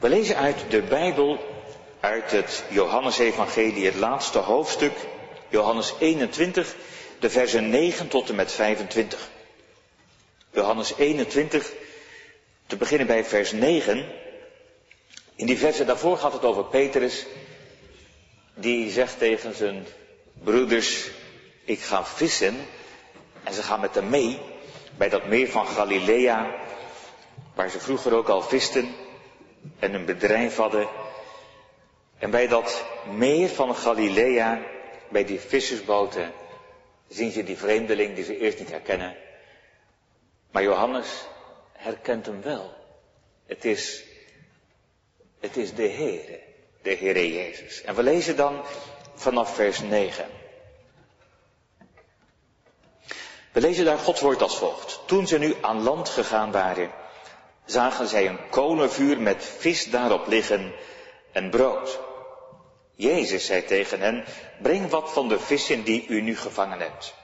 We lezen uit de Bijbel, uit het Johannesevangelie, het laatste hoofdstuk, Johannes 21, de versen 9 tot en met 25. Johannes 21, te beginnen bij vers 9. In die versen daarvoor gaat het over Petrus, die zegt tegen zijn broeders, ik ga vissen. En ze gaan met hem mee bij dat meer van Galilea, waar ze vroeger ook al visten en een bedrijf hadden. En bij dat meer van Galilea, bij die vissersboten, zien ze die vreemdeling die ze eerst niet herkennen. Maar Johannes herkent hem wel. Het is, het is de Heere, de Heere Jezus. En we lezen dan vanaf vers 9. We lezen daar Gods woord als volgt. Toen ze nu aan land gegaan waren, zagen zij een kolenvuur met vis daarop liggen en brood. Jezus zei tegen hen, breng wat van de vissen die u nu gevangen hebt.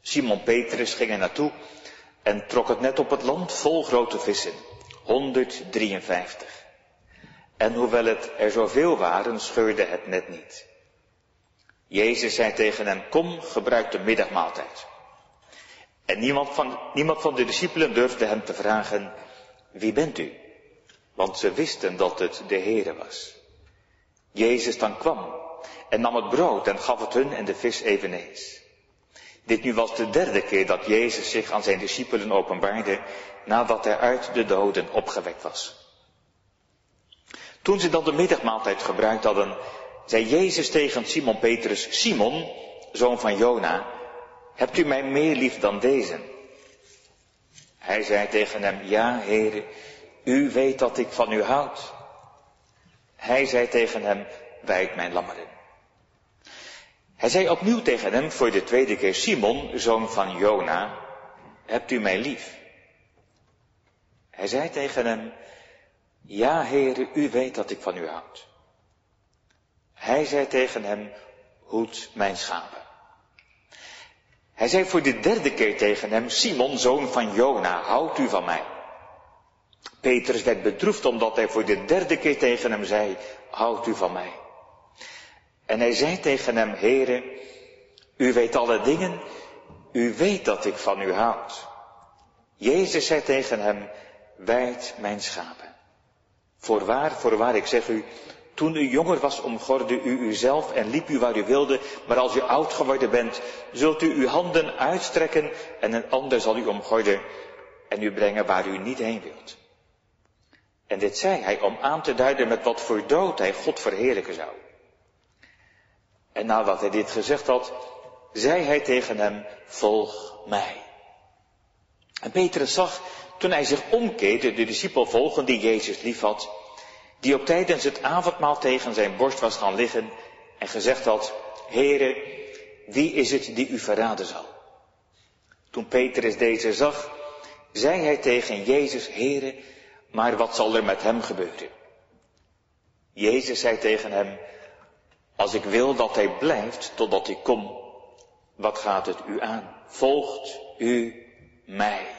Simon Petrus ging er naartoe en trok het net op het land vol grote vissen, 153. En hoewel het er zoveel waren, scheurde het net niet. Jezus zei tegen hem, kom, gebruik de middagmaaltijd. En niemand van, niemand van de discipelen durfde hem te vragen, wie bent u? Want ze wisten dat het de Heere was. Jezus dan kwam en nam het brood en gaf het hun en de vis eveneens. Dit nu was de derde keer dat Jezus zich aan zijn discipelen openbaarde nadat hij uit de doden opgewekt was. Toen ze dan de middagmaaltijd gebruikt hadden, zei Jezus tegen Simon Petrus, Simon, zoon van Jona, hebt u mij meer lief dan deze? Hij zei tegen hem, ja, heren, u weet dat ik van u houd. Hij zei tegen hem, wijd mijn lammeren. Hij zei opnieuw tegen hem voor de tweede keer, Simon, zoon van Jona, hebt u mij lief? Hij zei tegen hem, ja, heren, u weet dat ik van u houd. Hij zei tegen hem, hoed mijn schapen. Hij zei voor de derde keer tegen hem, Simon, zoon van Jona, houdt u van mij? Petrus werd bedroefd omdat hij voor de derde keer tegen hem zei, houdt u van mij? En hij zei tegen hem, Heere, u weet alle dingen, u weet dat ik van u houd. Jezus zei tegen hem, wijd mijn schapen. Voorwaar, voorwaar, ik zeg u, toen u jonger was, omgorde u uzelf en liep u waar u wilde, maar als u oud geworden bent, zult u uw handen uitstrekken en een ander zal u omgorden en u brengen waar u niet heen wilt. En dit zei hij om aan te duiden met wat voor dood hij God verheerlijken zou. En nadat hij dit gezegd had, zei hij tegen hem, volg mij. En Petrus zag, toen hij zich omkeerde, de discipel volgen die Jezus liefhad, die ook tijdens het avondmaal tegen zijn borst was gaan liggen en gezegd had, Heere, wie is het die u verraden zal? Toen Petrus deze zag, zei hij tegen Jezus, Heere, maar wat zal er met hem gebeuren? Jezus zei tegen hem, als ik wil dat hij blijft totdat ik kom, wat gaat het u aan? Volgt u mij?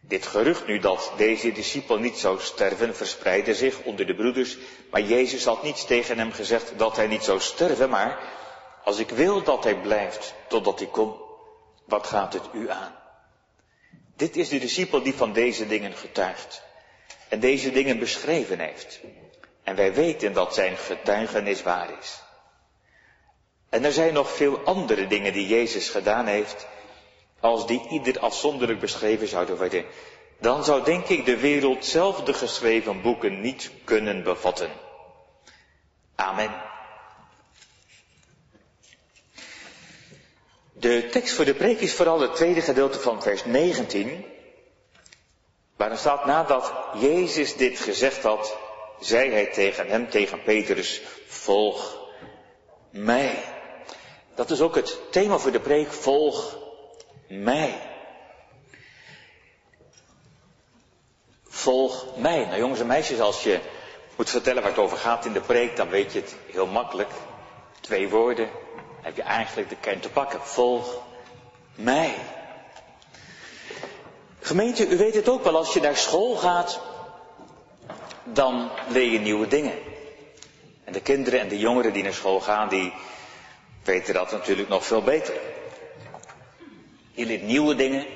Dit gerucht nu dat deze discipel niet zou sterven verspreidde zich onder de broeders, maar Jezus had niets tegen hem gezegd dat hij niet zou sterven, maar als ik wil dat hij blijft totdat ik kom, wat gaat het u aan? Dit is de discipel die van deze dingen getuigt en deze dingen beschreven heeft. En wij weten dat zijn getuigenis waar is. En er zijn nog veel andere dingen die Jezus gedaan heeft, als die ieder afzonderlijk beschreven zouden worden, dan zou denk ik de wereld zelf de geschreven boeken niet kunnen bevatten. Amen. De tekst voor de preek is vooral het tweede gedeelte van vers 19, waar er staat nadat Jezus dit gezegd had, zei hij tegen hem, tegen Petrus, volg mij. Dat is ook het thema voor de preek, volg mij. Volg mij. Nou jongens en meisjes, als je moet vertellen waar het over gaat in de preek, dan weet je het heel makkelijk. Twee woorden, heb je eigenlijk de kern te pakken. Volg mij. Gemeente, u weet het ook wel, als je naar school gaat, dan leer je nieuwe dingen. En de kinderen en de jongeren die naar school gaan, die weten dat natuurlijk nog veel beter. Je leert nieuwe dingen,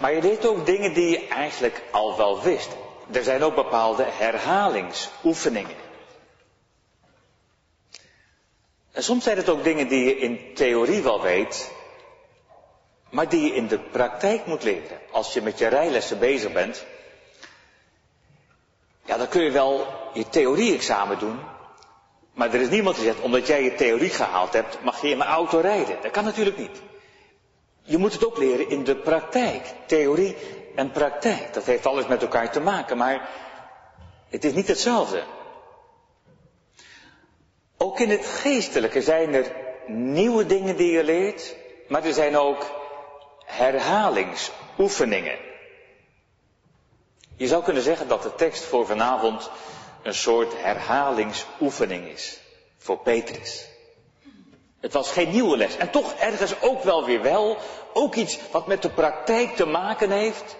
maar je leert ook dingen die je eigenlijk al wel wist. Er zijn ook bepaalde herhalingsoefeningen. En soms zijn het ook dingen die je in theorie wel weet, maar die je in de praktijk moet leren. Als je met je rijlessen bezig bent, ja, dan kun je wel je theorie-examen doen, maar er is niemand die zegt, omdat jij je theorie gehaald hebt, mag je in mijn auto rijden. Dat kan natuurlijk niet. Je moet het ook leren in de praktijk. Theorie en praktijk. Dat heeft alles met elkaar te maken, maar het is niet hetzelfde. Ook in het geestelijke zijn er nieuwe dingen die je leert, maar er zijn ook herhalingsoefeningen. Je zou kunnen zeggen dat de tekst voor vanavond een soort herhalingsoefening is voor Petrus. Het was geen nieuwe les. En toch ergens ook wel weer wel. Ook iets wat met de praktijk te maken heeft.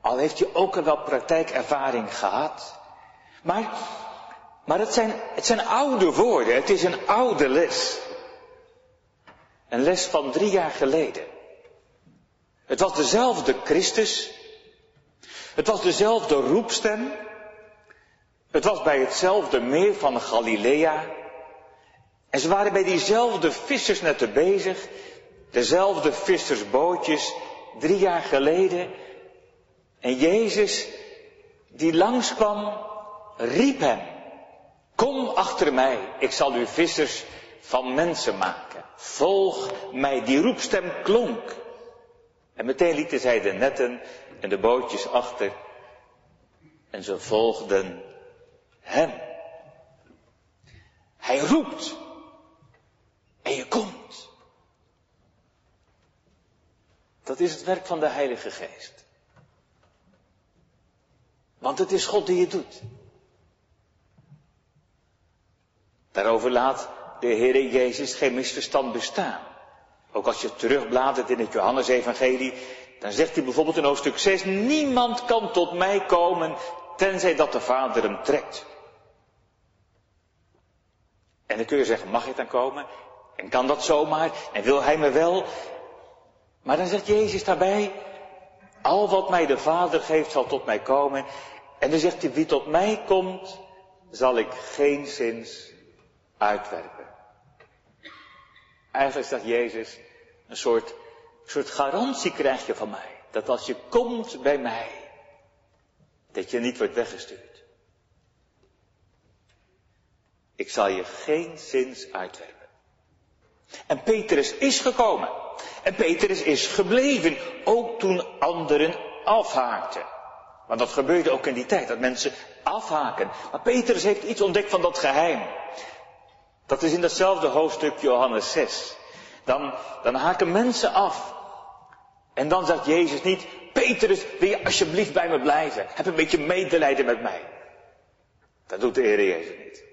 Al heeft je ook al wel praktijkervaring gehad. Maar, maar het, zijn, het zijn oude woorden. Het is een oude les. Een les van drie jaar geleden. Het was dezelfde Christus. Het was dezelfde roepstem. Het was bij hetzelfde meer van Galilea. En ze waren bij diezelfde vissersnetten bezig. Dezelfde vissersbootjes. Drie jaar geleden. En Jezus, die langskwam, riep hem. Kom achter mij, ik zal u vissers van mensen maken. Volg mij, die roepstem klonk. En meteen lieten zij de netten en de bootjes achter. En ze volgden hem. Hij roept. En je komt. Dat is het werk van de Heilige Geest. Want het is God die het doet. Daarover laat de Heer Jezus geen misverstand bestaan. Ook als je terugbladert in het Johannesevangelie, dan zegt hij bijvoorbeeld in hoofdstuk 6, niemand kan tot mij komen tenzij dat de Vader hem trekt. En dan kun je zeggen, mag ik dan komen? En kan dat zomaar? En wil hij me wel? Maar dan zegt Jezus daarbij, al wat mij de Vader geeft zal tot mij komen. En dan zegt hij, wie tot mij komt, zal ik geen zins uitwerpen. Eigenlijk zegt Jezus, een soort, soort garantie krijg je van mij. Dat als je komt bij mij, dat je niet wordt weggestuurd. Ik zal je geen zins uitwerpen. En Petrus is gekomen. En Petrus is gebleven, ook toen anderen afhaakten. Want dat gebeurde ook in die tijd, dat mensen afhaken. Maar Petrus heeft iets ontdekt van dat geheim. Dat is in datzelfde hoofdstuk Johannes 6. Dan, dan haken mensen af. En dan zegt Jezus niet, Petrus, wil je alsjeblieft bij me blijven? Heb een beetje medelijden met mij. Dat doet de Heer Jezus niet.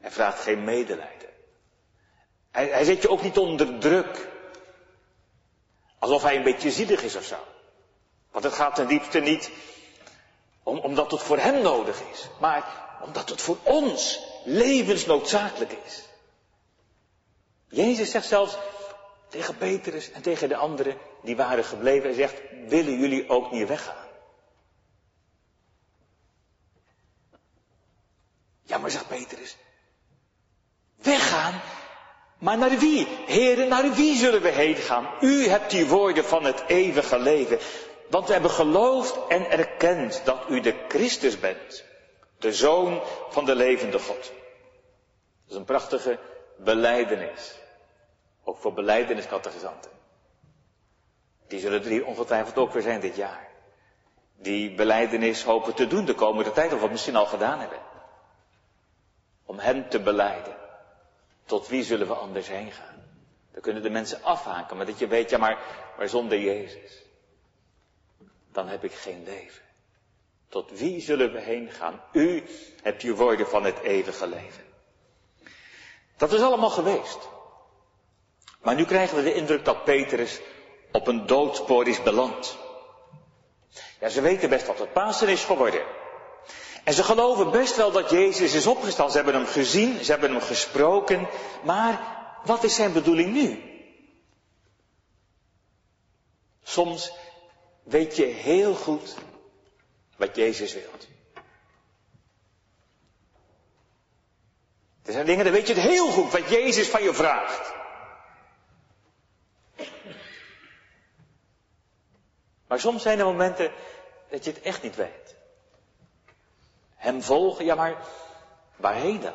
Hij vraagt geen medelijden. Hij, zet je ook niet onder druk. Alsof hij een beetje zielig is of zo. Want het gaat ten diepste niet om, omdat het voor hem nodig is. Maar omdat het voor ons levensnoodzakelijk is. Jezus zegt zelfs tegen Petrus en tegen de anderen die waren gebleven, zegt, willen jullie ook niet weggaan? Ja, maar zegt Petrus, weggaan? Maar naar wie? Heren, naar wie zullen we heen gaan? U hebt die woorden van het eeuwige leven. Want we hebben geloofd en erkend dat u de Christus bent. De Zoon van de levende God. Dat is een prachtige beleidenis. Ook voor beleideniscatechisanten. Die zullen er hier ongetwijfeld ook weer zijn dit jaar. Die beleidenis hopen te doen de komende tijd, of wat misschien al gedaan hebben. Om hem te beleiden. Tot wie zullen we anders heen gaan? Dan kunnen de mensen afhaken, maar dat je weet, ja maar, zonder Jezus. Dan heb ik geen leven. Tot wie zullen we heen gaan? U hebt je woorden van het eeuwige leven. Dat is allemaal geweest. Maar nu krijgen we de indruk dat Petrus op een doodspoor is beland. Ja, ze weten best wat het Pasen is geworden. En ze geloven best wel dat Jezus is opgestaan. Ze hebben hem gezien, ze hebben hem gesproken. Maar wat is zijn bedoeling nu? Soms weet je heel goed wat Jezus wil. Er zijn dingen, dan weet je het heel goed wat Jezus van je vraagt. Maar soms zijn er momenten dat je het echt niet weet. Hem volgen, ja maar waarheen dan?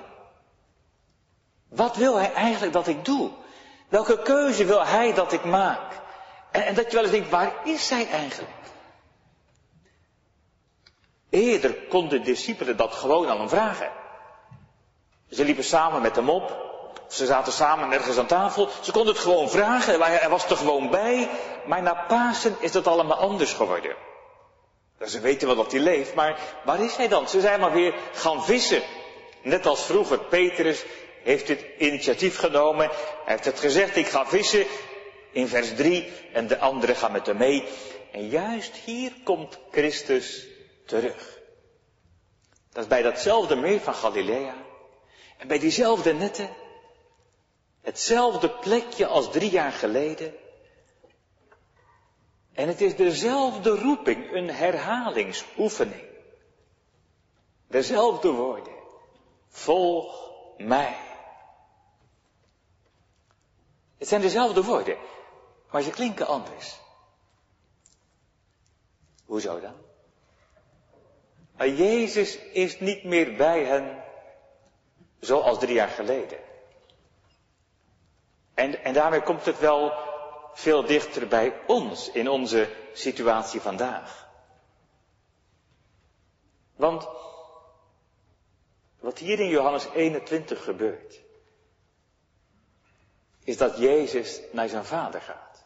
Wat wil hij eigenlijk dat ik doe? Welke keuze wil hij dat ik maak? En, dat je wel eens denkt, waar is hij eigenlijk? Eerder konden de discipelen dat gewoon aan hem vragen. Ze liepen samen met hem op. Ze zaten samen ergens aan tafel. Ze konden het gewoon vragen. Hij was er gewoon bij. Maar na Pasen is dat allemaal anders geworden. Ze weten wel dat hij leeft, maar waar is hij dan? Ze zijn maar weer gaan vissen. Net als vroeger. Petrus heeft het initiatief genomen. Hij heeft het gezegd, ik ga vissen. In vers 3. En de anderen gaan met hem mee. En juist hier komt Christus terug. Dat is bij datzelfde meer van Galilea. En bij diezelfde netten, hetzelfde plekje als drie jaar geleden. En het is dezelfde roeping, een herhalingsoefening. Dezelfde woorden. Volg mij. Het zijn dezelfde woorden, maar ze klinken anders. Hoezo dan? Maar Jezus is niet meer bij hen Zoals drie jaar geleden. En, en daarmee komt het wel veel dichter bij ons in onze situatie vandaag. Want wat hier in Johannes 21 gebeurt, is dat Jezus naar zijn vader gaat.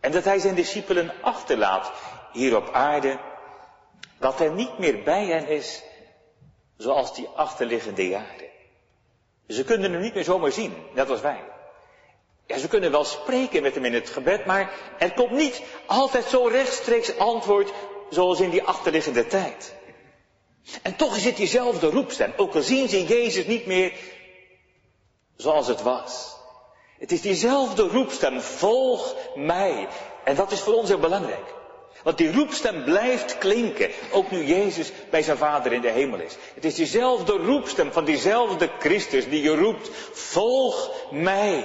En dat hij zijn discipelen achterlaat hier op aarde, dat hij niet meer bij hen is zoals die achterliggende jaren. Ze kunnen hem niet meer zomaar zien, net als wij. Ze kunnen wel spreken met hem in het gebed, maar er komt niet altijd zo rechtstreeks antwoord zoals in die achterliggende tijd. En toch is het diezelfde roepstem, ook al zien ze Jezus niet meer zoals het was. Het is diezelfde roepstem, volg mij. En dat is voor ons heel belangrijk. Want die roepstem blijft klinken, ook nu Jezus bij zijn Vader in de hemel is. Het is diezelfde roepstem van diezelfde Christus die je roept, volg mij.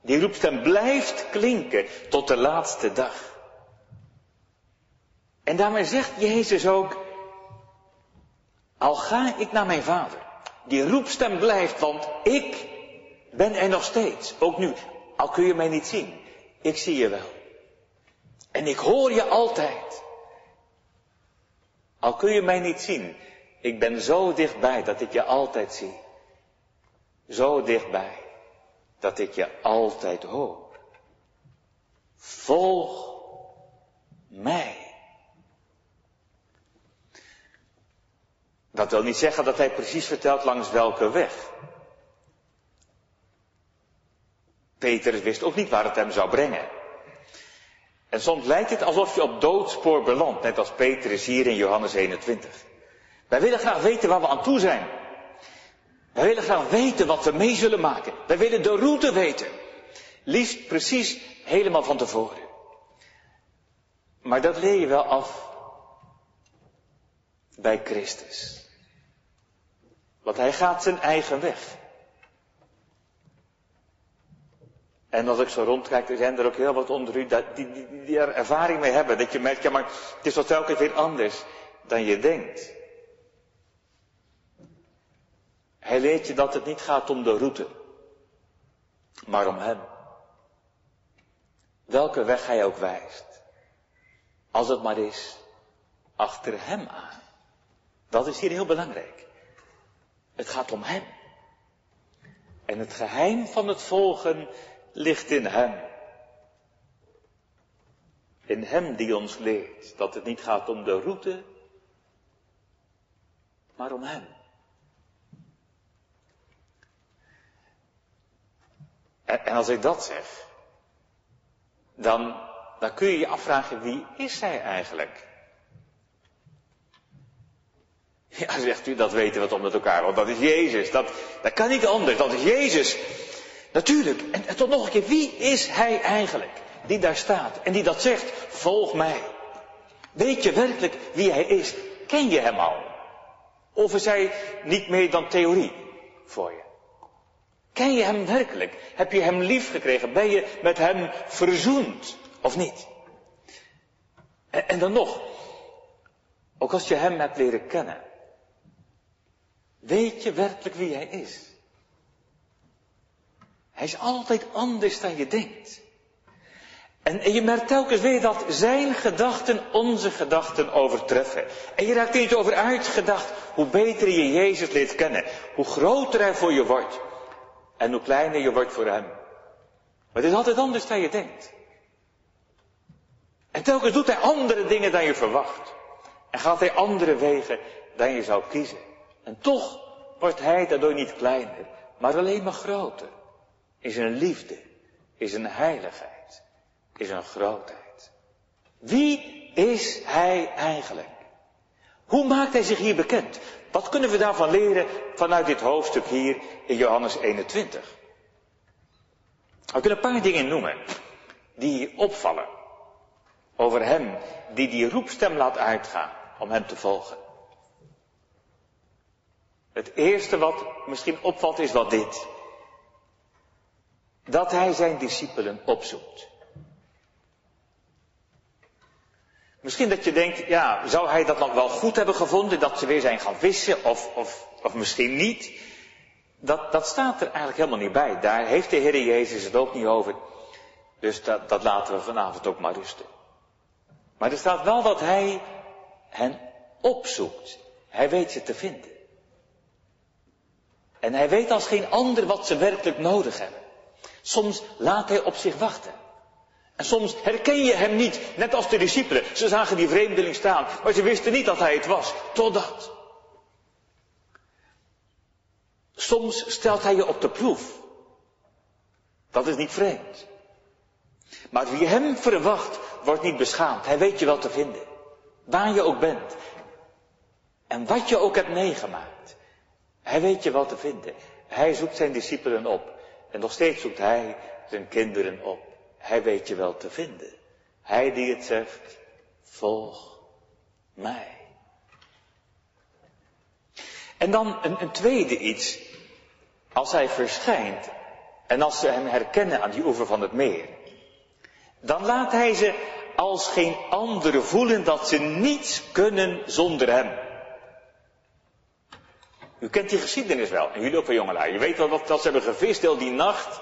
Die roepstem blijft klinken tot de laatste dag. En daarmee zegt Jezus ook, al ga ik naar mijn Vader, die roepstem blijft, want ik ben er nog steeds, ook nu, al kun je mij niet zien, ik zie je wel. En ik hoor je altijd. Al kun je mij niet zien, ik ben zo dichtbij dat ik je altijd zie. Zo dichtbij dat ik je altijd hoor. Volg mij. Dat wil niet zeggen dat hij precies vertelt langs welke weg. Peter wist ook niet waar het hem zou brengen. En soms lijkt het alsof je op doodspoor belandt, net als Petrus hier in Johannes 21. Wij willen graag weten waar we aan toe zijn. Wij willen graag weten wat we mee zullen maken. Wij willen de route weten. Liefst precies helemaal van tevoren. Maar dat leer je wel af bij Christus. Want hij gaat zijn eigen weg. En als ik zo rondkijk, er zijn er ook heel wat onder u die, die, die er ervaring mee hebben. Dat je merkt, ja maar het is toch telkens weer anders dan je denkt. Hij leert je dat het niet gaat om de route, maar om hem. Welke weg hij ook wijst. Als het maar is, achter hem aan. Dat is hier heel belangrijk. Het gaat om hem. En het geheim van het volgen ligt in Hem. In Hem die ons leert dat het niet gaat om de route, maar om Hem. En, als ik dat zeg, dan, dan kun je je afvragen, wie is Hij eigenlijk? Ja, zegt u, dat weten we toch met elkaar, want dat is Jezus. Dat, dat kan niet anders, dat is Jezus. Natuurlijk, en, en tot nog een keer, wie is Hij eigenlijk? Die daar staat en die dat zegt, volg mij. Weet je werkelijk wie Hij is? Ken je Hem al? Of is Hij niet meer dan theorie voor je? Ken je Hem werkelijk? Heb je Hem lief gekregen? Ben je met Hem verzoend of niet? En, dan nog, ook als je Hem hebt leren kennen, weet je werkelijk wie Hij is? Hij is altijd anders dan je denkt. En, je merkt telkens weer dat zijn gedachten onze gedachten overtreffen. En je raakt er niet over uitgedacht hoe beter je Jezus leert kennen. Hoe groter hij voor je wordt. En hoe kleiner je wordt voor hem. Maar het is altijd anders dan je denkt. En telkens doet hij andere dingen dan je verwacht. En gaat hij andere wegen dan je zou kiezen. En toch wordt hij daardoor niet kleiner, maar alleen maar groter. In zijn liefde, in zijn heiligheid, in zijn grootheid. Wie is hij eigenlijk? Hoe maakt hij zich hier bekend? Wat kunnen we daarvan leren vanuit dit hoofdstuk hier in Johannes 21? We kunnen een paar dingen noemen die opvallen over hem die die roepstem laat uitgaan om hem te volgen. Het eerste wat misschien opvalt is wel dit. Dat hij zijn discipelen opzoekt. Misschien dat je denkt, ja, zou hij dat dan wel goed hebben gevonden, dat ze weer zijn gaan vissen, of, of, of misschien niet. Dat, dat staat er eigenlijk helemaal niet bij. Daar heeft de Heer Jezus het ook niet over. Dus dat, dat laten we vanavond ook maar rusten. Maar er staat wel dat hij hen opzoekt. Hij weet ze te vinden. En hij weet als geen ander wat ze werkelijk nodig hebben. Soms laat hij op zich wachten. En soms herken je hem niet, net als de discipelen. Ze zagen die vreemdeling staan, maar ze wisten niet dat hij het was, totdat. Soms stelt hij je op de proef. Dat is niet vreemd. Maar wie hem verwacht, wordt niet beschaamd. Hij weet je wel te vinden. Waar je ook bent. En wat je ook hebt meegemaakt. Hij weet je wel te vinden. Hij zoekt zijn discipelen op. En nog steeds zoekt hij zijn kinderen op. Hij weet je wel te vinden. Hij die het zegt, volg mij. En dan een, een tweede iets. Als hij verschijnt en als ze hem herkennen aan die oever van het meer, dan laat hij ze als geen andere voelen dat ze niets kunnen zonder hem. U kent die geschiedenis wel, en jullie ook wel jongelui. Je weet wel dat, dat ze hebben gevist heel die nacht.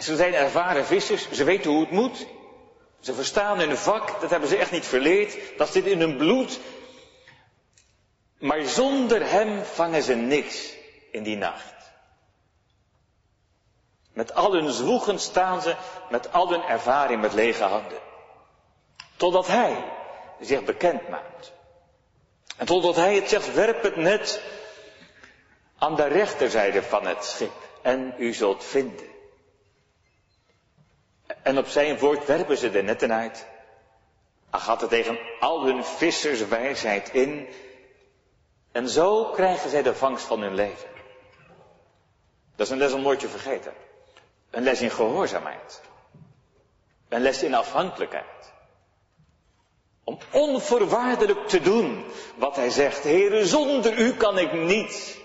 En ze zijn ervaren vissers, ze weten hoe het moet. Ze verstaan hun vak, dat hebben ze echt niet verleerd. Dat zit in hun bloed. Maar zonder hem vangen ze niks in die nacht. Met al hun zwoegen staan ze met al hun ervaring met lege handen. Totdat hij zich bekend maakt. En totdat hij het zegt, werp het net aan de rechterzijde van het schip en u zult vinden. En op zijn woord werpen ze de netten uit. Er tegen al hun visserswijsheid in. En zo krijgen zij de vangst van hun leven. Dat is een les om nooit te vergeten. Een les in gehoorzaamheid. Een les in afhankelijkheid. Om onvoorwaardelijk te doen wat hij zegt. Heren, zonder u kan ik niet.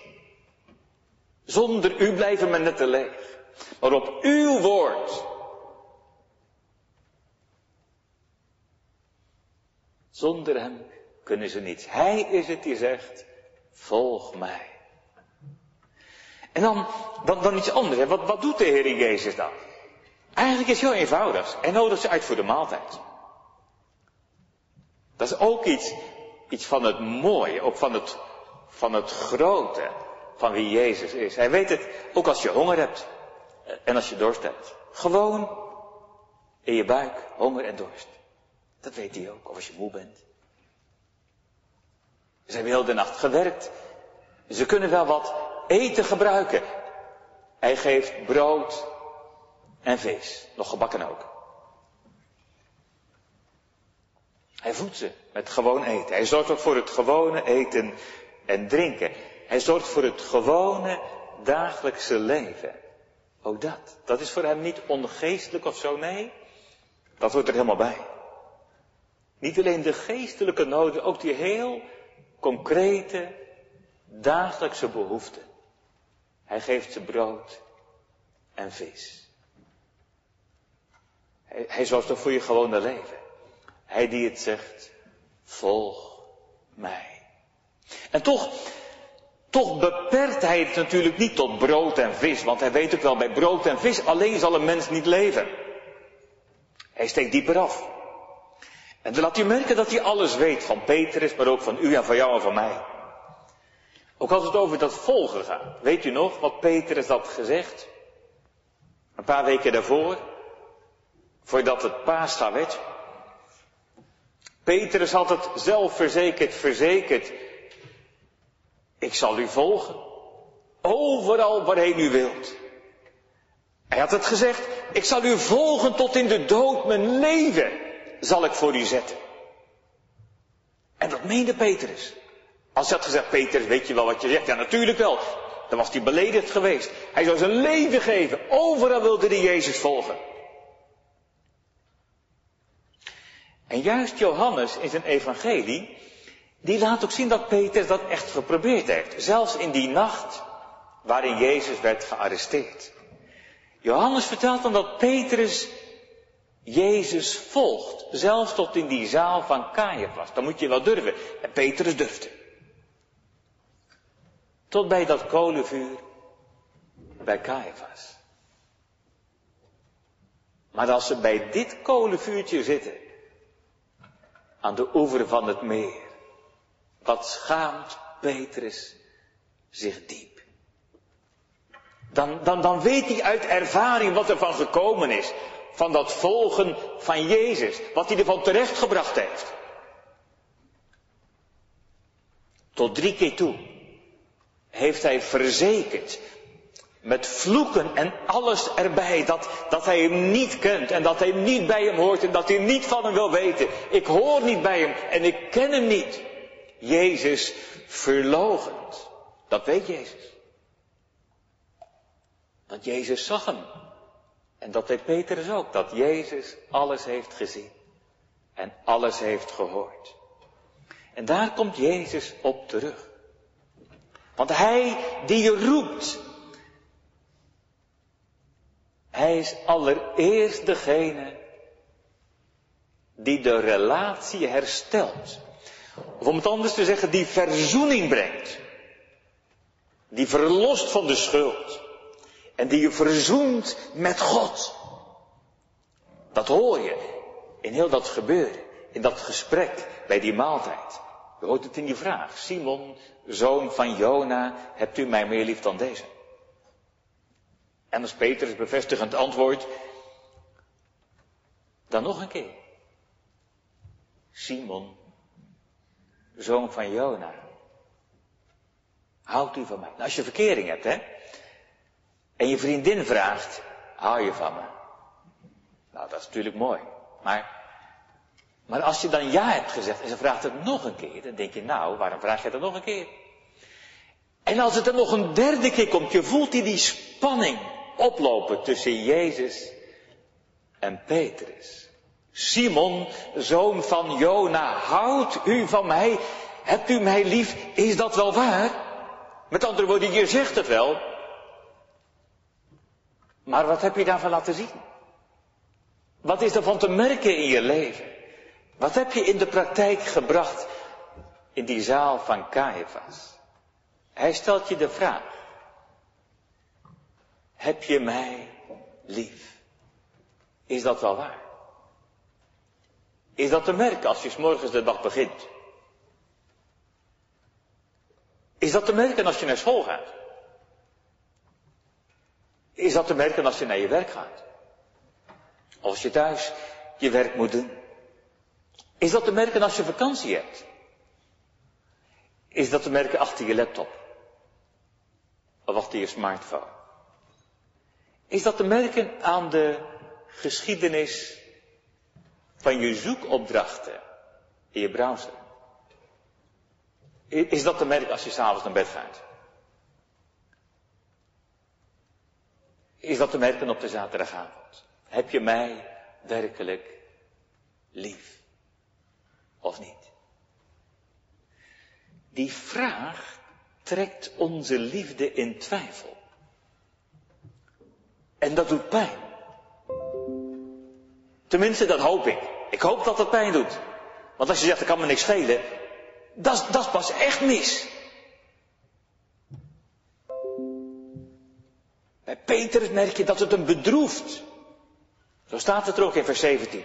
Zonder u blijven mijn netten leeg. Maar op uw woord Zonder hem kunnen ze niets. Hij is het die zegt, volg mij. En dan, dan, dan iets anders. Wat, wat doet de Heer Jezus dan? Eigenlijk is het heel eenvoudig. Hij nodigt ze uit voor de maaltijd. Dat is ook iets, iets van het mooie, ook van het, van het grote van wie Jezus is. Hij weet het ook als je honger hebt en als je dorst hebt. Gewoon in je buik, honger en dorst. Dat weet hij ook, of als je moe bent. Ze hebben heel de nacht gewerkt. Ze kunnen wel wat eten gebruiken. Hij geeft brood en vis. Nog gebakken ook. Hij voedt ze met gewoon eten. Hij zorgt ook voor het gewone eten en drinken. Hij zorgt voor het gewone dagelijkse leven. Ook dat. Dat is voor hem niet ongeestelijk of zo, nee. Dat hoort er helemaal bij. Niet alleen de geestelijke noden, ook die heel concrete dagelijkse behoeften. Hij geeft ze brood en vis. Hij, hij zorgt voor je gewone leven. Hij die het zegt, volg mij. En toch, toch beperkt hij het natuurlijk niet tot brood en vis, want hij weet ook wel, bij brood en vis alleen zal een mens niet leven. Hij steekt dieper af. En dan laat u merken dat hij alles weet van Petrus, maar ook van u en van jou en van mij. Ook als het over dat volgen gaat. Weet u nog wat Petrus had gezegd? Een paar weken daarvoor, voordat het paascha werd. Petrus had het zelfverzekerd verzekerd. Ik zal u volgen. Overal waarheen u wilt. Hij had het gezegd, ik zal u volgen tot in de dood, mijn leven zal ik voor u zetten. En dat meende Petrus. Als hij had gezegd, Petrus, weet je wel wat je zegt? Ja, natuurlijk wel. Dan was hij beledigd geweest. Hij zou zijn leven geven. Overal wilde hij Jezus volgen. En juist Johannes in zijn evangelie, die laat ook zien dat Petrus dat echt geprobeerd heeft. Zelfs in die nacht waarin Jezus werd gearresteerd. Johannes vertelt dan dat Petrus Jezus volgt. Zelfs tot in die zaal van Caiaphas. Dan moet je wel durven. En Petrus durfde. Tot bij dat kolenvuur bij Caiaphas. Maar als ze bij dit kolenvuurtje zitten, aan de oever van het meer, wat schaamt Petrus zich diep. Dan, dan, dan weet hij uit ervaring wat er van gekomen is. Van dat volgen van Jezus. Wat hij ervan terechtgebracht heeft. Tot drie keer toe heeft hij verzekerd. Met vloeken en alles erbij. Dat, dat hij hem niet kent. En dat hij niet bij hem hoort. En dat hij niet van hem wil weten. Ik hoor niet bij hem. En ik ken hem niet. Jezus verlogend. Dat weet Jezus. Want Jezus zag hem. En dat weet Petrus ook. Dat Jezus alles heeft gezien. En alles heeft gehoord. En daar komt Jezus op terug. Want hij die je roept, hij is allereerst degene die de relatie herstelt. Of om het anders te zeggen, die verzoening brengt. Die verlost van de schuld. En die je verzoent met God. Dat hoor je in heel dat gebeuren. In dat gesprek bij die maaltijd. Je hoort het in die vraag. Simon, zoon van Jona, hebt u mij meer lief dan deze? En als Petrus bevestigend antwoord, dan nog een keer. Simon, zoon van Jona, houdt u van mij? Nou, als je verkering hebt, hè, en je vriendin vraagt, hou je van me? Nou, dat is natuurlijk mooi. Maar, maar als je dan ja hebt gezegd en ze vraagt het nog een keer, dan denk je, nou, waarom vraag je dat nog een keer? En als het er nog een derde keer komt, je voelt die, die spanning oplopen tussen Jezus en Petrus. Simon, zoon van Jona, houdt u van mij? Hebt u mij lief? Is dat wel waar? Met andere woorden, je zegt het wel. Maar wat heb je daarvan laten zien? Wat is er van te merken in je leven? Wat heb je in de praktijk gebracht in die zaal van Caiaphas? Hij stelt je de vraag. Heb je mij lief? Is dat wel waar? Is dat te merken als je s morgens de dag begint? Is dat te merken als je naar school gaat? Is dat te merken als je naar je werk gaat? Als je thuis je werk moet doen? Is dat te merken als je vakantie hebt? Is dat te merken achter je laptop? Of achter je smartphone? Is dat te merken aan de geschiedenis van je zoekopdrachten in je browser? Is dat te merken als je s'avonds naar bed gaat? Is dat te merken op de zaterdagavond? Heb je mij werkelijk lief? Of niet? Die vraag trekt onze liefde in twijfel. En dat doet pijn. Tenminste, dat hoop ik. Ik hoop dat dat pijn doet. Want als je zegt, er kan me niks schelen, dat, dat pas echt mis. Bij Peter merk je dat het hem bedroeft. Zo staat het er ook in vers 17.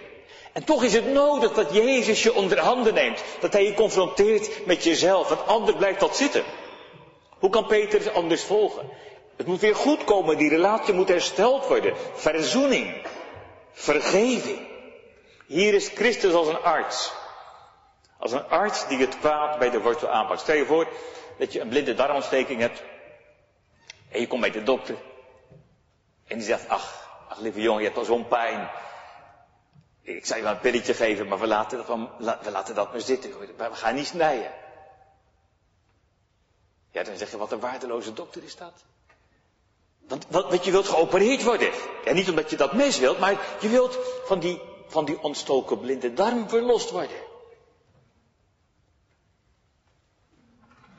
En toch is het nodig dat Jezus je onder handen neemt. Dat hij je confronteert met jezelf. Want anders blijft dat zitten. Hoe kan Peter anders volgen? Het moet weer goed komen. Die relatie moet hersteld worden. Verzoening. Vergeving. Hier is Christus als een arts. Als een arts die het kwaad bij de wortel aanpakt. Stel je voor dat je een blinde darmontsteking hebt. En je komt bij de dokter. En die zegt, ach, ach lieve jongen, je hebt al zo'n pijn. Ik zou je wel een pilletje geven, maar we laten dat, we laten dat maar zitten. We gaan niet snijden. Ja, dan zeg je, wat een waardeloze dokter is dat. Want, wat, je wilt geopereerd worden. Ja, niet omdat je dat mes wilt, maar je wilt van die, van die ontstoken blinde darm verlost worden.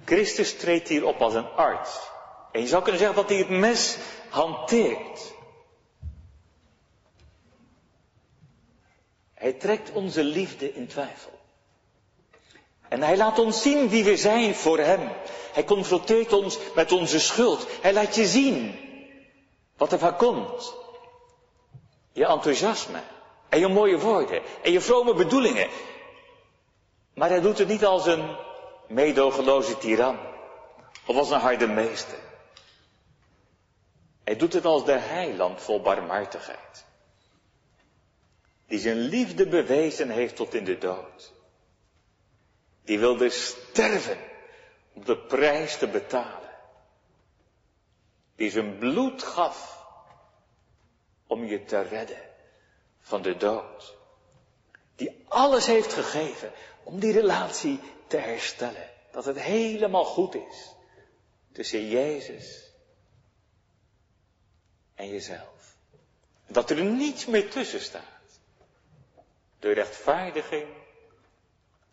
Christus treedt hier op als een arts. En je zou kunnen zeggen dat hij het mes hanteert. Hij trekt onze liefde in twijfel. En hij laat ons zien wie we zijn voor hem. Hij confronteert ons met onze schuld. Hij laat je zien wat er van komt. Je enthousiasme en je mooie woorden en je vrome bedoelingen. Maar hij doet het niet als een meedogenloze tiran of als een harde meester. Hij doet het als de heiland vol barmhartigheid. Die zijn liefde bewezen heeft tot in de dood. Die wilde sterven om de prijs te betalen. Die zijn bloed gaf om je te redden van de dood. Die alles heeft gegeven om die relatie te herstellen. Dat het helemaal goed is tussen Jezus en jezelf. Dat er niets meer tussen staat. De rechtvaardiging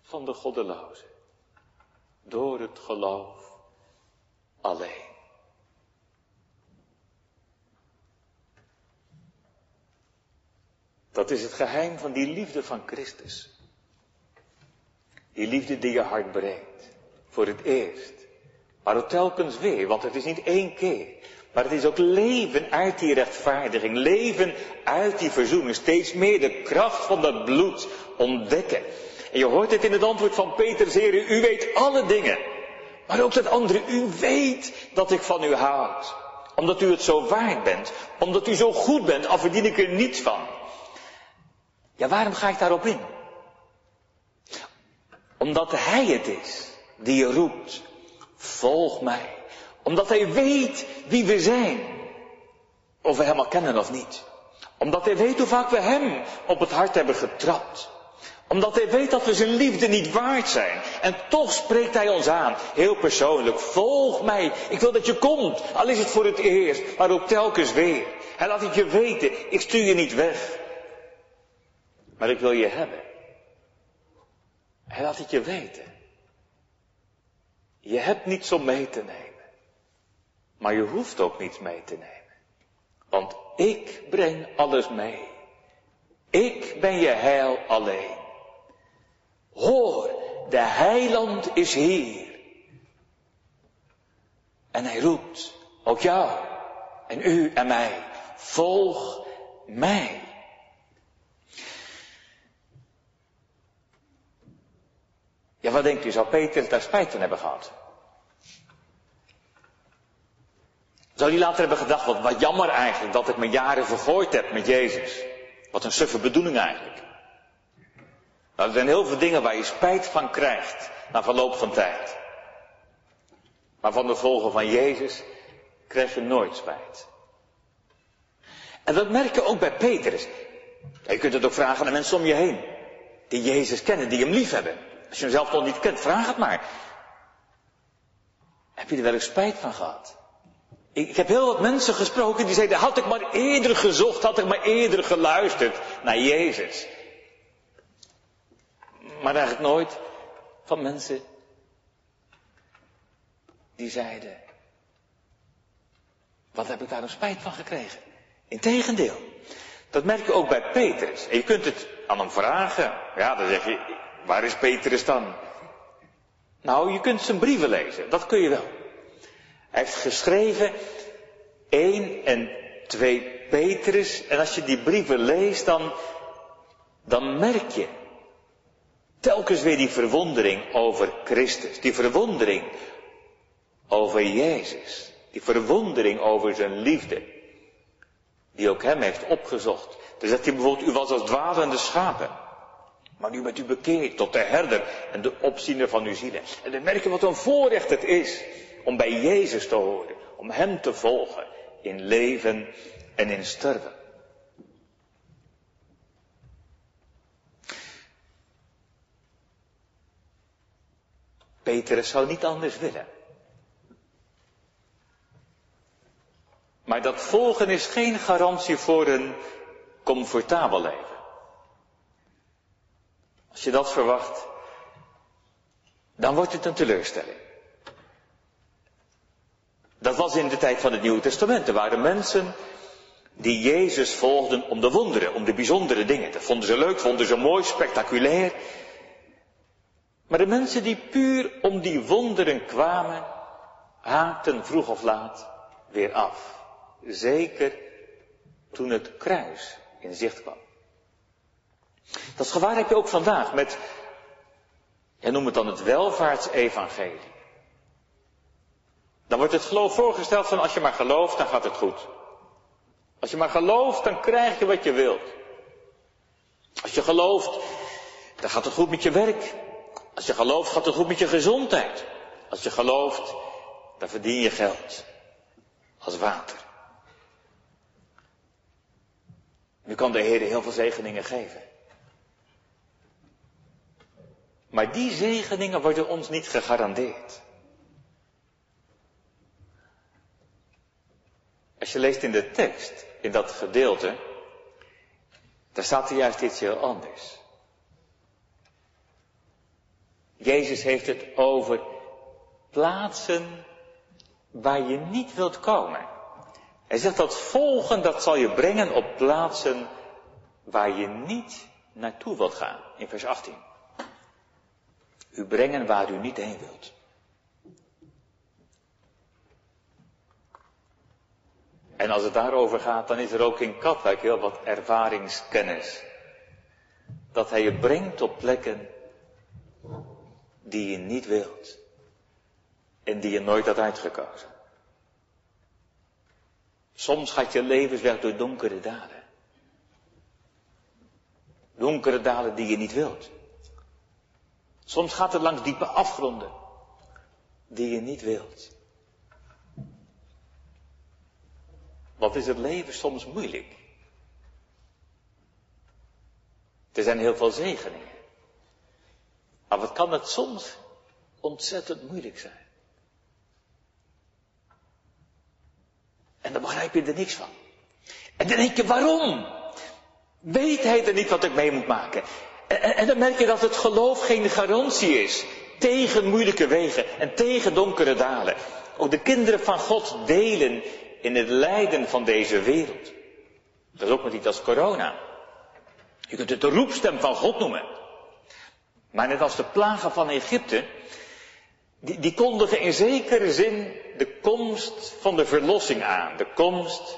van de goddeloze. Door het geloof alleen. Dat is het geheim van die liefde van Christus. Die liefde die je hart breekt. Voor het eerst. Maar ook telkens weer, want het is niet één keer. Maar het is ook leven uit die rechtvaardiging. Leven uit die verzoening. Steeds meer de kracht van dat bloed ontdekken. En je hoort het in het antwoord van Peter, Heer, u weet alle dingen. Maar ook dat andere, u weet dat ik van u houd. Omdat u het zo waard bent. Omdat u zo goed bent, al verdien ik er niets van. Ja, waarom ga ik daarop in? Omdat Hij het is die je roept. Volg mij. Omdat Hij weet wie we zijn. Of we Hem al kennen of niet. Omdat Hij weet hoe vaak we Hem op het hart hebben getrapt. Omdat Hij weet dat we Zijn liefde niet waard zijn. En toch spreekt Hij ons aan. Heel persoonlijk. Volg mij. Ik wil dat je komt. Al is het voor het eerst. Maar ook telkens weer. Hij laat het je weten. Ik stuur je niet weg. Maar ik wil je hebben. Hij laat het je weten. Je hebt niets om mee te nemen. Maar je hoeft ook niets mee te nemen. Want ik breng alles mee. Ik ben je heil alleen. Hoor, de heiland is hier. En hij roept, ook jou en u en mij, volg mij. Ja, wat denkt u, zou Peter daar spijt van hebben gehad? Zou hij later hebben gedacht, wat, wat jammer eigenlijk dat ik mijn jaren vergooid heb met Jezus. Wat een suffe bedoeling eigenlijk. Nou, er zijn heel veel dingen waar je spijt van krijgt na verloop van tijd. Maar van de volgen van Jezus krijg je nooit spijt. En dat merk je ook bij Petrus. Je kunt het ook vragen aan mensen om je heen. Die Jezus kennen, die hem lief hebben. Als je hem zelf nog niet kent, vraag het maar. Heb je er wel eens spijt van gehad? Ik, heb heel wat mensen gesproken die zeiden, had ik maar eerder gezocht, had ik maar eerder geluisterd naar Jezus. Maar eigenlijk nooit van mensen die zeiden, wat heb ik daar een spijt van gekregen? Integendeel. Dat merk je ook bij Petrus. En je kunt het aan hem vragen. Ja, dan zeg je, waar is Petrus dan? Nou, je kunt zijn brieven lezen. Dat kun je wel. Hij heeft geschreven 1 en 2 Petrus. En als je die brieven leest, dan, dan merk je telkens weer die verwondering over Christus. Die verwondering over Jezus. Die verwondering over zijn liefde. Die ook hem heeft opgezocht. Dan zegt hij bijvoorbeeld, u was als dwalende schapen. Maar nu bent u bekeerd tot de herder en de opziener van uw zielen. En dan merk je wat een voorrecht het is om bij Jezus te horen. Om Hem te volgen in leven en in sterven. Petrus zou niet anders willen. Maar dat volgen is geen garantie voor een comfortabel leven. Als je dat verwacht, dan wordt het een teleurstelling. Dat was in de tijd van het Nieuwe Testament. Er waren mensen die Jezus volgden om de wonderen, om de bijzondere dingen. Dat vonden ze leuk, vonden ze mooi, spectaculair. Maar de mensen die puur om die wonderen kwamen, haakten vroeg of laat weer af. Zeker toen het kruis in zicht kwam. Dat gevaar heb je ook vandaag met, jij noemt het dan het welvaartsevangelie. Dan wordt het geloof voorgesteld van als je maar gelooft, dan gaat het goed. Als je maar gelooft, dan krijg je wat je wilt. Als je gelooft, dan gaat het goed met je werk. Als je gelooft, gaat het goed met je gezondheid. Als je gelooft, dan verdien je geld. Als water. Nu kan de Heer heel veel zegeningen geven. Maar die zegeningen worden ons niet gegarandeerd. Als je leest in de tekst, in dat gedeelte, daar staat er juist iets heel anders. Jezus heeft het over plaatsen waar je niet wilt komen. Hij zegt dat volgen, dat zal je brengen op plaatsen waar je niet naartoe wilt gaan. In vers 18. U brengen waar u niet heen wilt. En als het daarover gaat, dan is er ook in Katwijk heel wat ervaringskennis. Dat hij je brengt op plekken die je niet wilt. En die je nooit had uitgekozen. Soms gaat je levensweg door donkere dalen. Donkere dalen die je niet wilt. Soms gaat het langs diepe afgronden die je niet wilt. Wat is het leven soms moeilijk? Er zijn heel veel zegeningen. Maar wat kan het soms ontzettend moeilijk zijn? En dan begrijp je er niks van. En dan denk je, waarom? Weet hij er niet wat ik mee moet maken? En, en, dan merk je dat het geloof geen garantie is tegen moeilijke wegen en tegen donkere dalen. Ook de kinderen van God delen in het lijden van deze wereld. Dat is ook met iets als corona. Je kunt het de roepstem van God noemen. Maar net als de plagen van Egypte, die, die kondigen in zekere zin de komst van de verlossing aan. De komst,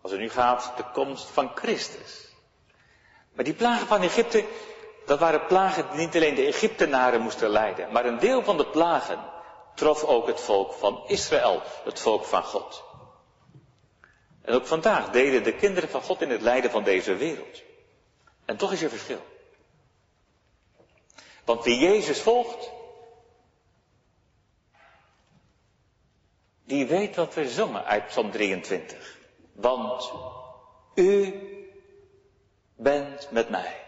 als het nu gaat, de komst van Christus. Maar die plagen van Egypte, dat waren plagen die niet alleen de Egyptenaren moesten lijden, maar een deel van de plagen trof ook het volk van Israël, het volk van God. En ook vandaag delen de kinderen van God in het lijden van deze wereld. En toch is er verschil. Want wie Jezus volgt, die weet wat we zongen uit Psalm 23. Want u bent met mij.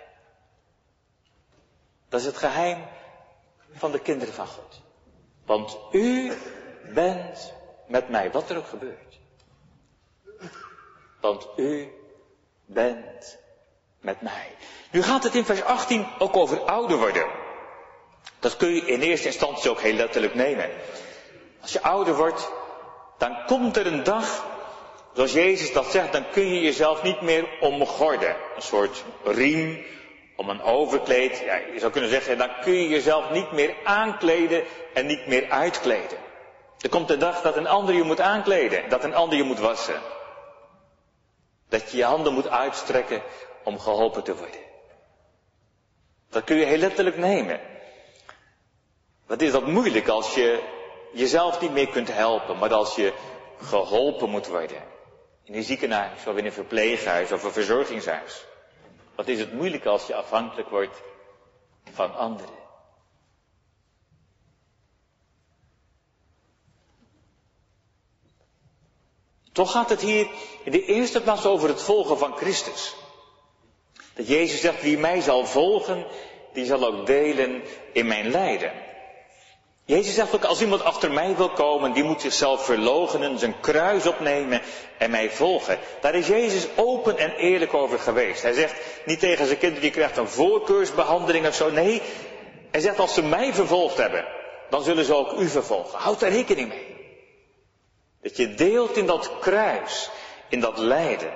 Dat is het geheim van de kinderen van God. Want u bent met mij, wat er ook gebeurt. Want u bent met mij. Nu gaat het in vers 18 ook over ouder worden. Dat kun je in eerste instantie ook heel letterlijk nemen. Als je ouder wordt, dan komt er een dag, zoals Jezus dat zegt, dan kun je jezelf niet meer omgorden. Een soort riem om een overkleed. Ja, je zou kunnen zeggen, dan kun je jezelf niet meer aankleden en niet meer uitkleden. Er komt de dag dat een ander je moet aankleden, dat een ander je moet wassen. Dat je je handen moet uitstrekken om geholpen te worden. Dat kun je heel letterlijk nemen. Wat is dat moeilijk als je jezelf niet meer kunt helpen, maar als je geholpen moet worden. In een ziekenhuis of in een verpleeghuis of een verzorgingshuis. Wat is het moeilijk als je afhankelijk wordt van anderen. Toch gaat het hier in de eerste plaats over het volgen van Christus. Dat Jezus zegt, wie mij zal volgen, die zal ook delen in mijn lijden. Jezus zegt ook, als iemand achter mij wil komen, die moet zichzelf verloochenen, zijn kruis opnemen en mij volgen. Daar is Jezus open en eerlijk over geweest. Hij zegt niet tegen zijn kinderen, die krijgt een voorkeursbehandeling of zo. Nee, hij zegt, als ze mij vervolgd hebben, dan zullen ze ook u vervolgen. Houd daar rekening mee. Dat je deelt in dat kruis, in dat lijden.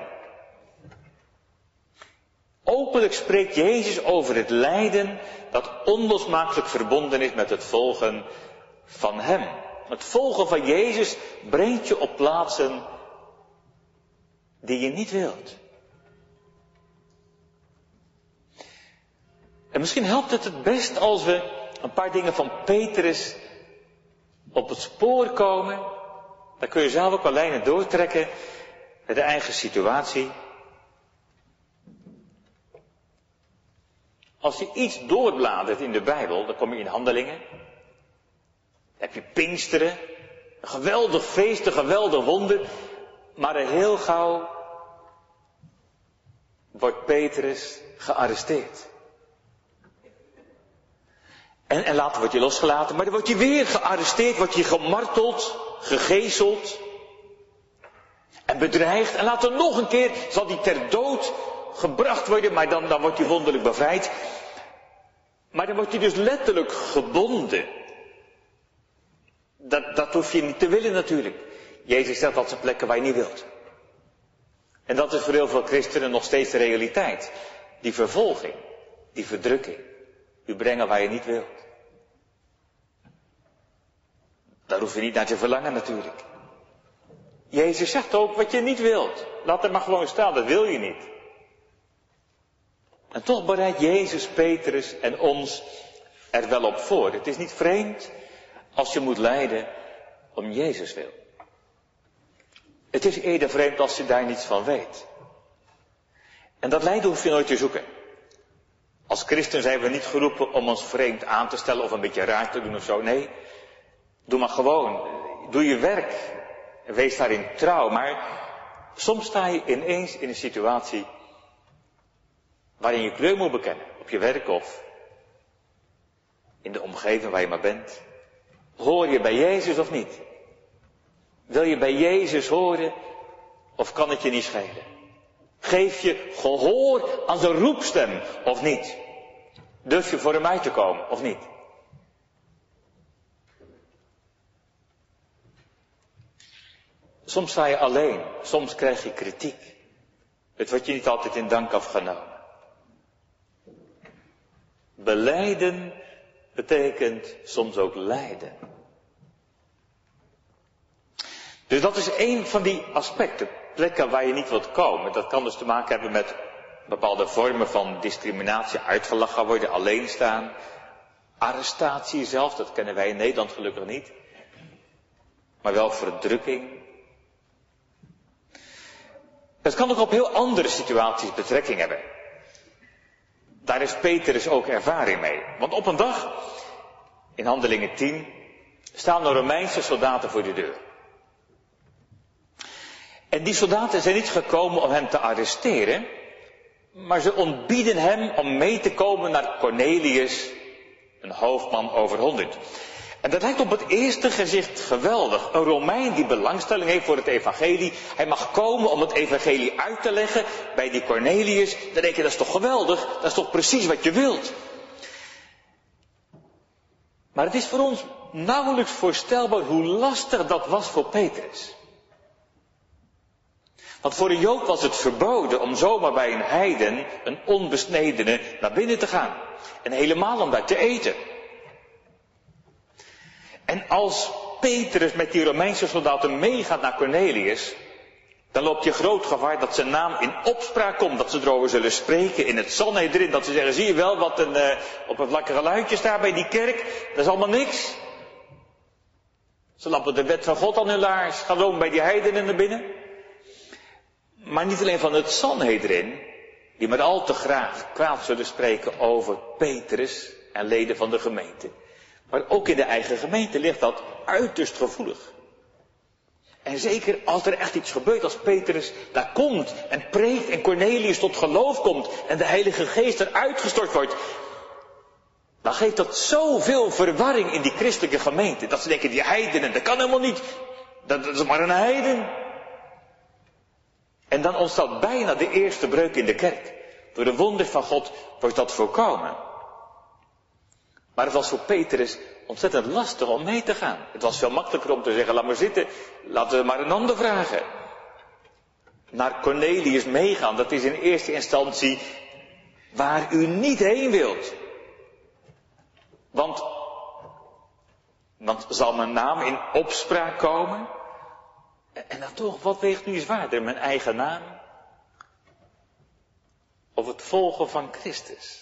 Openlijk spreekt Jezus over het lijden dat onlosmakelijk verbonden is met het volgen van Hem. Het volgen van Jezus brengt je op plaatsen die je niet wilt. En misschien helpt het het best als we een paar dingen van Petrus op het spoor komen. Dan kun je zelf ook wel lijnen doortrekken met de eigen situatie. Als je iets doorbladert in de Bijbel, dan kom je in handelingen. Dan heb je Pinksteren. Een geweldig feest, een geweldig wonder. Maar heel gauw wordt Petrus gearresteerd. En, en later wordt hij losgelaten, maar dan wordt hij weer gearresteerd, wordt hij gemarteld, gegezeld en bedreigd. En later nog een keer zal hij ter dood gebracht worden, maar dan, dan wordt hij wonderlijk bevrijd. Maar dan wordt hij dus letterlijk gebonden. Dat, dat hoef je niet te willen natuurlijk. Jezus zegt dat zijn plekken waar je niet wilt. En dat is voor heel veel christenen nog steeds de realiteit. Die vervolging, die verdrukking. U brengen waar je niet wilt. Daar hoef je niet naar te verlangen natuurlijk. Jezus zegt ook wat je niet wilt. Laat er maar gewoon staan, dat wil je niet. En toch bereidt Jezus Petrus en ons er wel op voor. Het is niet vreemd als je moet lijden om Jezus wil. Het is eerder vreemd als je daar niets van weet. En dat lijden hoef je nooit te zoeken. Als christen zijn we niet geroepen om ons vreemd aan te stellen of een beetje raar te doen of zo. Nee, doe maar gewoon. Doe je werk. Wees daarin trouw. Maar soms sta je ineens in een situatie waarin je kleur moet bekennen. Op je werk of in de omgeving waar je maar bent. Hoor je bij Jezus of niet? Wil je bij Jezus horen of kan het je niet schelen? Geef je gehoor aan zijn roepstem of niet? Durf je voor hem uit te komen of niet? Soms sta je alleen, soms krijg je kritiek. Het wordt je niet altijd in dank afgenomen. Beleiden betekent soms ook lijden. Dus dat is een van die aspecten, plekken waar je niet wilt komen. Dat kan dus te maken hebben met bepaalde vormen van discriminatie, uitgelachen worden, alleen staan. Arrestatie zelf, dat kennen wij in Nederland gelukkig niet. Maar wel verdrukking. Het kan ook op heel andere situaties betrekking hebben. Daar is Petrus ook ervaring mee. Want op een dag, in handelingen 10, staan de Romeinse soldaten voor de deur. En die soldaten zijn niet gekomen om hem te arresteren, maar ze ontbieden hem om mee te komen naar Cornelius Een hoofdman over honderd. En dat lijkt op het eerste gezicht geweldig. Een Romein die belangstelling heeft voor het evangelie. Hij mag komen om het evangelie uit te leggen bij die Cornelius. Dan denk je, dat is toch geweldig? Dat is toch precies wat je wilt? Maar het is voor ons nauwelijks voorstelbaar hoe lastig dat was voor Petrus. Want voor een Jood was het verboden om zomaar bij een heiden, een onbesnedene, naar binnen te gaan. En helemaal om daar te eten. En als Petrus met die Romeinse soldaten meegaat naar Cornelius, dan loopt je groot gevaar dat zijn naam in opspraak komt, dat ze erover zullen spreken in het Sanhedrin, dat ze zeggen, zie je wel wat een uh, op een vlakke geluidje staat bij die kerk, dat is allemaal niks. Ze lappen de wet van God aan hun laars, gaan bij die heidenen naar binnen. Maar niet alleen van het Sanhedrin, die maar al te graag kwaad zullen spreken over Petrus en leden van de gemeente. Maar ook in de eigen gemeente ligt dat uiterst gevoelig. En zeker als er echt iets gebeurt, als Petrus daar komt en preekt en Cornelius tot geloof komt en de Heilige Geest eruit gestort wordt, dan geeft dat zoveel verwarring in die christelijke gemeente. Dat ze denken, die heidenen, dat kan helemaal niet. Dat, is maar een heiden. En dan ontstaat bijna de eerste breuk in de kerk. Door de wonder van God wordt dat voorkomen. Maar het was voor Petrus ontzettend lastig om mee te gaan. Het was veel makkelijker om te zeggen, laat maar zitten, laten we maar een ander vragen. Naar Cornelius meegaan, dat is in eerste instantie waar u niet heen wilt. Want, want zal mijn naam in opspraak komen? En dan toch, wat weegt nu zwaarder, mijn eigen naam? Of het volgen van Christus?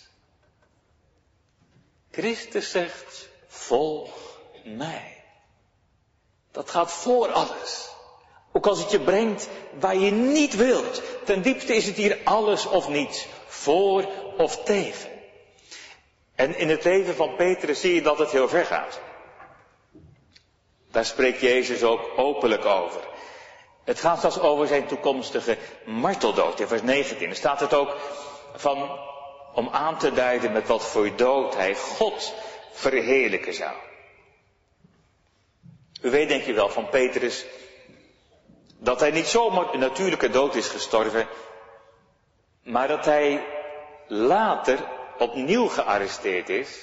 Christus zegt, volg mij. Dat gaat voor alles. Ook als het je brengt waar je niet wilt. Ten diepste is het hier alles of niets. Voor of tegen. En in het leven van Petrus zie je dat het heel ver gaat. Daar spreekt Jezus ook openlijk over. Het gaat zelfs over zijn toekomstige marteldood. In vers 19 er staat het ook van, om aan te duiden met wat voor dood hij God verheerlijken zou. U weet denk je wel van Petrus dat hij niet zomaar een natuurlijke dood is gestorven, maar dat hij later opnieuw gearresteerd is.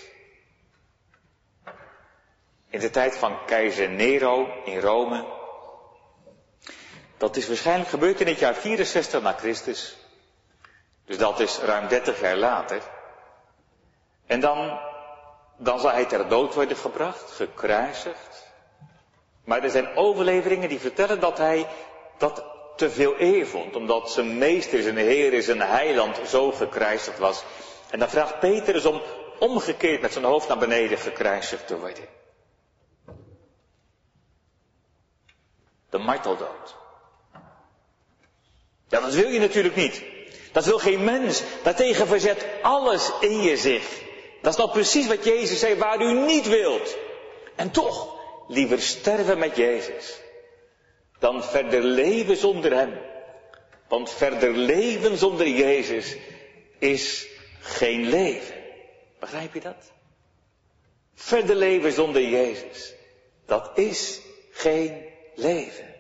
In de tijd van keizer Nero in Rome. Dat is waarschijnlijk gebeurd in het jaar 64 na Christus. Dus dat is ruim 30 jaar later. En dan dan zal hij ter dood worden gebracht, gekruisigd. Maar er zijn overleveringen die vertellen dat hij dat te veel eer vond, omdat zijn meester, zijn heer, zijn heiland zo gekruisigd was. En dan vraagt Petrus om omgekeerd met zijn hoofd naar beneden gekruisigd te worden. De marteldood. Ja, dat wil je natuurlijk niet. Dat wil geen mens. Daartegen verzet alles in je zich. Dat is nou precies wat Jezus zei, waar u niet wilt. En toch, liever sterven met Jezus, dan verder leven zonder Hem. Want verder leven zonder Jezus is geen leven. Begrijp je dat? Verder leven zonder Jezus, dat is geen leven.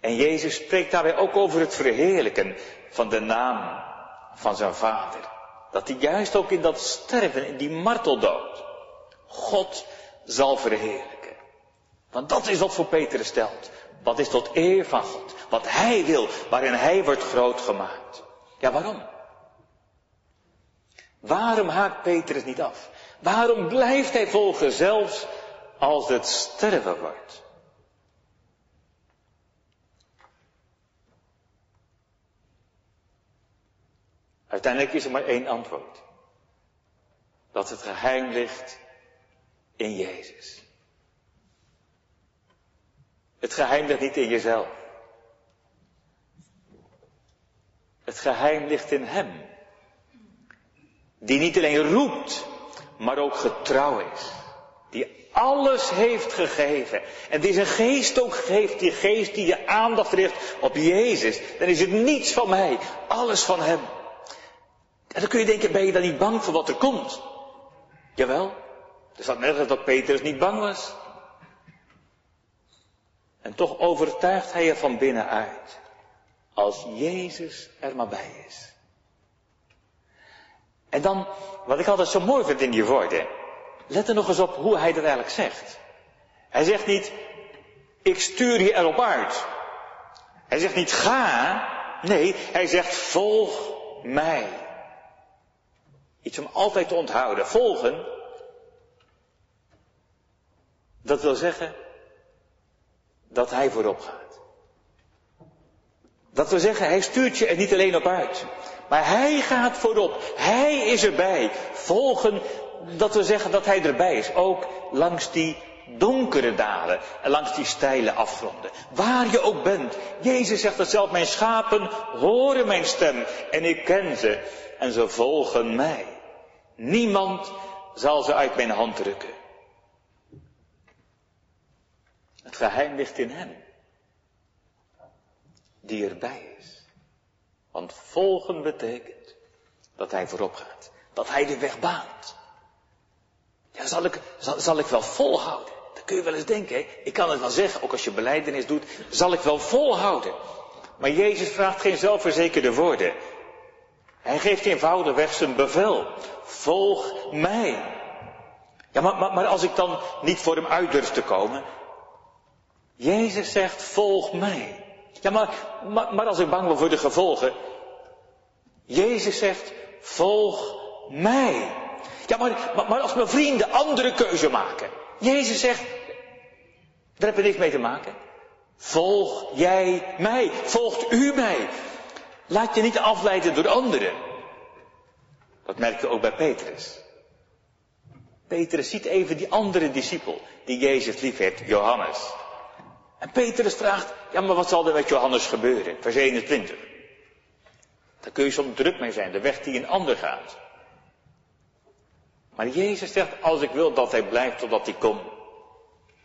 En Jezus spreekt daarbij ook over het verheerlijken van de naam van zijn vader. Dat hij juist ook in dat sterven, in die marteldood, God zal verheerlijken. Want dat is wat voor Petrus stelt. Wat is tot eer van God. Wat hij wil, waarin hij wordt groot gemaakt. Ja, waarom? Waarom haakt Petrus niet af? Waarom blijft hij volgen zelfs als het sterven wordt? Uiteindelijk is er maar één antwoord. Dat het geheim ligt in Jezus. Het geheim ligt niet in jezelf. Het geheim ligt in Hem. Die niet alleen roept, maar ook getrouw is. Die alles heeft gegeven. En die zijn geest ook geeft. Die geest die je aandacht richt op Jezus. Dan is het niets van mij. Alles van Hem. En dan kun je denken, ben je dan niet bang voor wat er komt? Jawel, er staat nergens dat Petrus niet bang was. En toch overtuigt hij er van binnenuit. Als Jezus er maar bij is. En dan, wat ik altijd zo mooi vind in die woorden. Let er nog eens op hoe hij dat eigenlijk zegt. Hij zegt niet, ik stuur je erop uit. Hij zegt niet ga. Nee, hij zegt volg mij. Iets om altijd te onthouden. Volgen. Dat wil zeggen dat hij voorop gaat. Dat wil zeggen, hij stuurt je er niet alleen op uit. Maar hij gaat voorop. Hij is erbij. Volgen, dat wil zeggen dat hij erbij is. Ook langs die donkere dalen en langs die steile afgronden. Waar je ook bent. Jezus zegt dat mijn schapen horen mijn stem en ik ken ze en ze volgen mij. Niemand zal ze uit mijn hand drukken. Het geheim ligt in hem. Die erbij is. Want volgen betekent dat hij voorop gaat. Dat hij de weg baant. Ja, zal ik, zal, ik wel volhouden? Dat kun je wel eens denken. Hè? Ik kan het wel zeggen, ook als je beleidenis doet. Zal ik wel volhouden? Maar Jezus vraagt geen zelfverzekerde woorden. Hij geeft eenvoudigweg zijn bevel. Volg mij. Ja, maar, maar, maar als ik dan niet voor hem uit durf te komen. Jezus zegt, volg mij. Ja, maar, maar, maar als ik bang ben voor de gevolgen. Jezus zegt, volg mij. Ja, maar, maar, als mijn vrienden andere keuze maken. Jezus zegt, daar heb je niks mee te maken. Volg jij mij. Volgt u mij. Laat je niet afleiden door anderen. Dat merk je ook bij Petrus. Petrus ziet even die andere discipel die Jezus lief heeft, Johannes. En Petrus vraagt, ja maar wat zal er met Johannes gebeuren? Vers 21. Daar kun je soms druk mee zijn, de weg die een ander gaat. Maar Jezus zegt, als ik wil dat hij blijft totdat hij komt.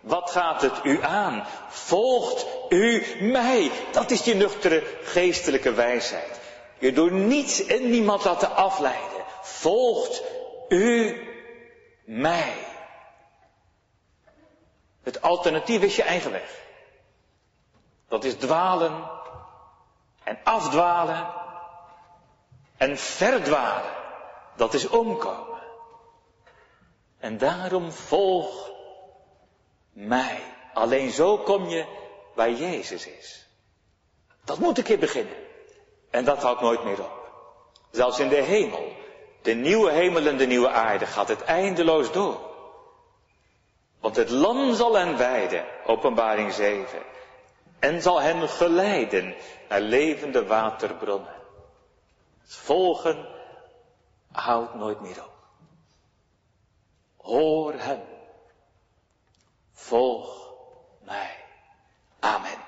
Wat gaat het u aan? Volgt u mij. Dat is je nuchtere geestelijke wijsheid. Je door niets en niemand laten afleiden. Volgt u mij. Het alternatief is je eigen weg. Dat is dwalen en afdwalen en verdwalen. Dat is omkomen. En daarom volg mij. Alleen zo kom je waar Jezus is. Dat moet een keer beginnen. En dat houdt nooit meer op. Zelfs in de hemel, de nieuwe hemel en de nieuwe aarde, gaat het eindeloos door. Want het lam zal hen wijden, openbaring 7, en zal hen geleiden naar levende waterbronnen. Het volgen houdt nooit meer op. Hoor hem. Volg mij. Amen.